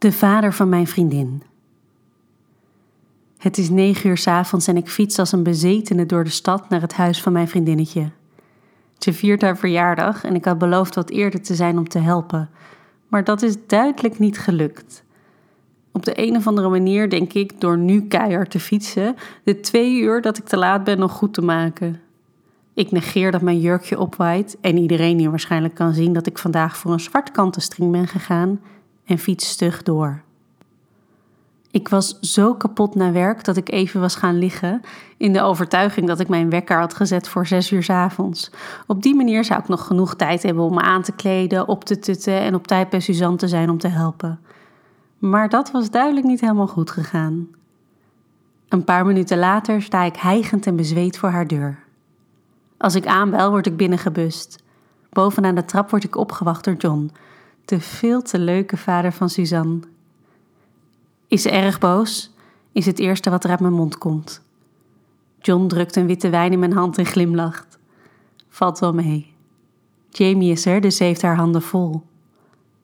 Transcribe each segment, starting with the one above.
De vader van mijn vriendin. Het is negen uur s avonds en ik fiets als een bezetene door de stad naar het huis van mijn vriendinnetje. Ze viert haar verjaardag en ik had beloofd wat eerder te zijn om te helpen, maar dat is duidelijk niet gelukt. Op de een of andere manier denk ik door nu keihard te fietsen de twee uur dat ik te laat ben nog goed te maken. Ik negeer dat mijn jurkje opwaait en iedereen hier waarschijnlijk kan zien dat ik vandaag voor een zwart kantenstring ben gegaan en fiets stug door. Ik was zo kapot naar werk dat ik even was gaan liggen, in de overtuiging dat ik mijn wekker had gezet voor zes uur s avonds. Op die manier zou ik nog genoeg tijd hebben om me aan te kleden, op te tutten en op tijd bij Suzanne te zijn om te helpen. Maar dat was duidelijk niet helemaal goed gegaan. Een paar minuten later sta ik hijgend en bezweet voor haar deur. Als ik aanbel, word ik binnengebust. Bovenaan de trap word ik opgewacht door John, de veel te leuke vader van Suzanne. Is ze erg boos? Is het eerste wat er uit mijn mond komt. John drukt een witte wijn in mijn hand en glimlacht. Valt wel mee. Jamie is er, dus heeft haar handen vol.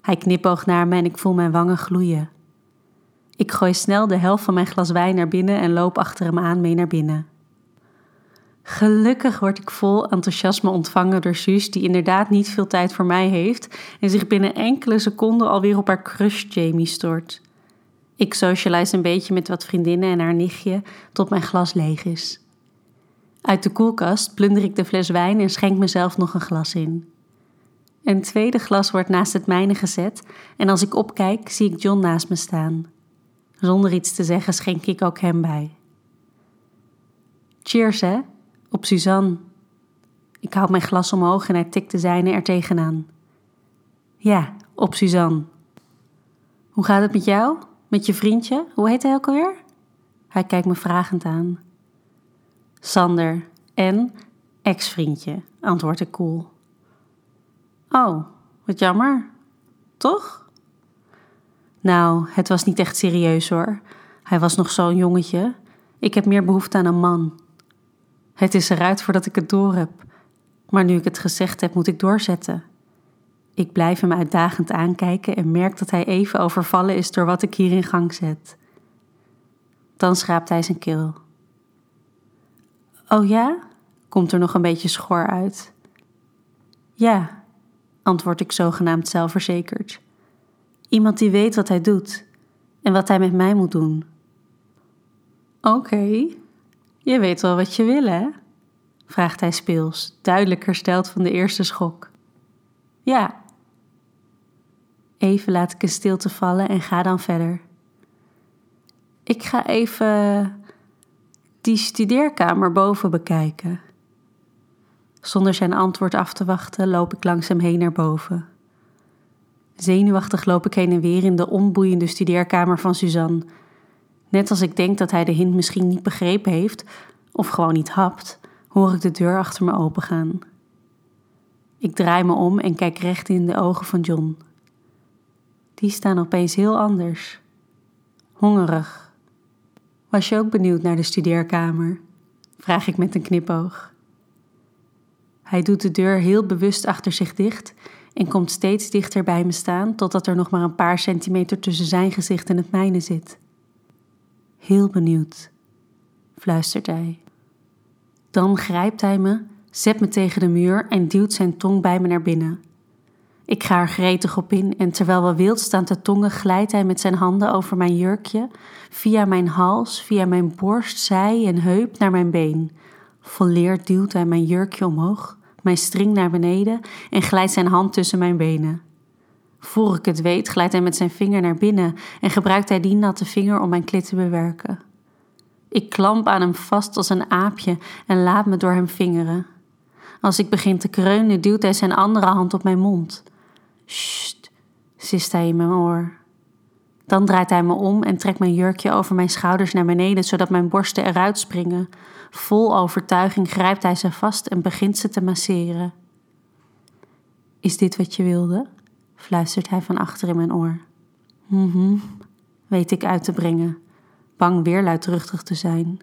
Hij knipoogt naar me en ik voel mijn wangen gloeien. Ik gooi snel de helft van mijn glas wijn naar binnen en loop achter hem aan mee naar binnen. Gelukkig word ik vol enthousiasme ontvangen door Suus, die inderdaad niet veel tijd voor mij heeft en zich binnen enkele seconden alweer op haar crush Jamie stort. Ik socialize een beetje met wat vriendinnen en haar nichtje tot mijn glas leeg is. Uit de koelkast plunder ik de fles wijn en schenk mezelf nog een glas in. Een tweede glas wordt naast het mijne gezet en als ik opkijk zie ik John naast me staan. Zonder iets te zeggen schenk ik ook hem bij. Cheers hè, op Suzanne. Ik houd mijn glas omhoog en hij tikt de zijne er tegenaan. Ja, op Suzanne. Hoe gaat het met jou? Met je vriendje? Hoe heet hij ook alweer? Hij kijkt me vragend aan. Sander en ex-vriendje, antwoord ik koel. Oh, wat jammer. Toch? Nou, het was niet echt serieus hoor. Hij was nog zo'n jongetje. Ik heb meer behoefte aan een man. Het is eruit voordat ik het door heb. Maar nu ik het gezegd heb, moet ik doorzetten. Ik blijf hem uitdagend aankijken en merk dat hij even overvallen is door wat ik hier in gang zet. Dan schraapt hij zijn keel. Oh ja? komt er nog een beetje schor uit. Ja, antwoord ik zogenaamd zelfverzekerd. Iemand die weet wat hij doet en wat hij met mij moet doen. Oké, je weet wel wat je wil, hè? vraagt hij speels, duidelijk hersteld van de eerste schok. Ja. Even laat ik een stilte vallen en ga dan verder. Ik ga even die studeerkamer boven bekijken. Zonder zijn antwoord af te wachten, loop ik langs hem heen naar boven. Zenuwachtig loop ik heen en weer in de onboeiende studeerkamer van Suzanne. Net als ik denk dat hij de hint misschien niet begrepen heeft, of gewoon niet hapt, hoor ik de deur achter me opengaan. Ik draai me om en kijk recht in de ogen van John. Die staan opeens heel anders. Hongerig. Was je ook benieuwd naar de studeerkamer? Vraag ik met een knipoog. Hij doet de deur heel bewust achter zich dicht en komt steeds dichter bij me staan totdat er nog maar een paar centimeter tussen zijn gezicht en het mijne zit. Heel benieuwd, fluistert hij. Dan grijpt hij me, zet me tegen de muur en duwt zijn tong bij me naar binnen. Ik ga er gretig op in en terwijl we wild staan te tongen, glijdt hij met zijn handen over mijn jurkje, via mijn hals, via mijn borst, zij en heup naar mijn been. Volleerd duwt hij mijn jurkje omhoog, mijn string naar beneden en glijdt zijn hand tussen mijn benen. Voor ik het weet, glijdt hij met zijn vinger naar binnen en gebruikt hij die natte vinger om mijn klit te bewerken. Ik klamp aan hem vast als een aapje en laat me door hem vingeren. Als ik begin te kreunen, duwt hij zijn andere hand op mijn mond. Sst, sist hij in mijn oor. Dan draait hij me om en trekt mijn jurkje over mijn schouders naar beneden, zodat mijn borsten eruit springen. Vol overtuiging grijpt hij ze vast en begint ze te masseren. Is dit wat je wilde? Fluistert hij van achter in mijn oor. Mhm, weet ik uit te brengen, bang weer luidruchtig te zijn.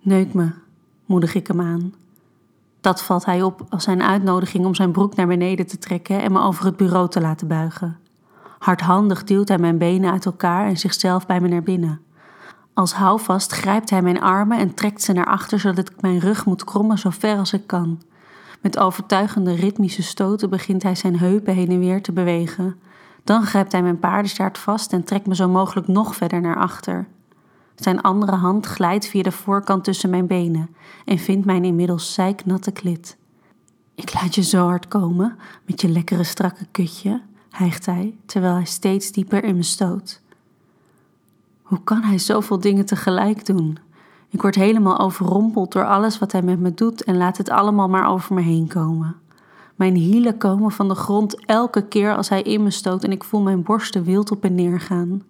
Neuk me, moedig ik hem aan. Dat valt hij op als zijn uitnodiging om zijn broek naar beneden te trekken en me over het bureau te laten buigen. Hardhandig duwt hij mijn benen uit elkaar en zichzelf bij me naar binnen. Als houvast grijpt hij mijn armen en trekt ze naar achter zodat ik mijn rug moet krommen zo ver als ik kan. Met overtuigende ritmische stoten begint hij zijn heupen heen en weer te bewegen. Dan grijpt hij mijn paardenstaart vast en trekt me zo mogelijk nog verder naar achter. Zijn andere hand glijdt via de voorkant tussen mijn benen en vindt mijn inmiddels zeiknatte klit. Ik laat je zo hard komen met je lekkere strakke kutje, hijgt hij, terwijl hij steeds dieper in me stoot. Hoe kan hij zoveel dingen tegelijk doen? Ik word helemaal overrompeld door alles wat hij met me doet en laat het allemaal maar over me heen komen. Mijn hielen komen van de grond elke keer als hij in me stoot en ik voel mijn borsten wild op en neer gaan.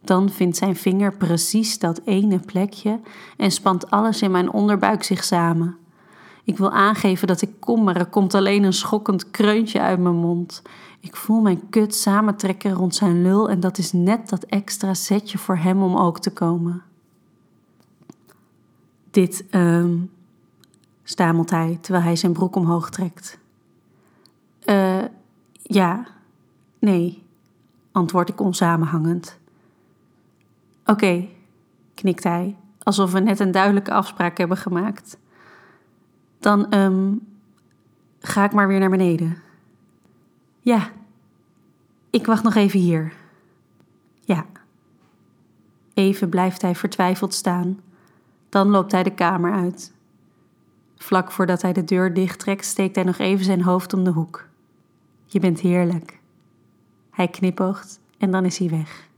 Dan vindt zijn vinger precies dat ene plekje en spant alles in mijn onderbuik zich samen. Ik wil aangeven dat ik kom, maar er komt alleen een schokkend kreuntje uit mijn mond. Ik voel mijn kut samentrekken rond zijn lul en dat is net dat extra setje voor hem om ook te komen. Dit, um, stamelt hij terwijl hij zijn broek omhoog trekt. Eh, ja, nee, antwoord ik onsamenhangend. Oké, knikt hij, alsof we net een duidelijke afspraak hebben gemaakt. Dan um, ga ik maar weer naar beneden. Ja, ik wacht nog even hier. Ja. Even blijft hij vertwijfeld staan. Dan loopt hij de kamer uit. Vlak voordat hij de deur dichttrekt, steekt hij nog even zijn hoofd om de hoek. Je bent heerlijk. Hij knipoogt en dan is hij weg.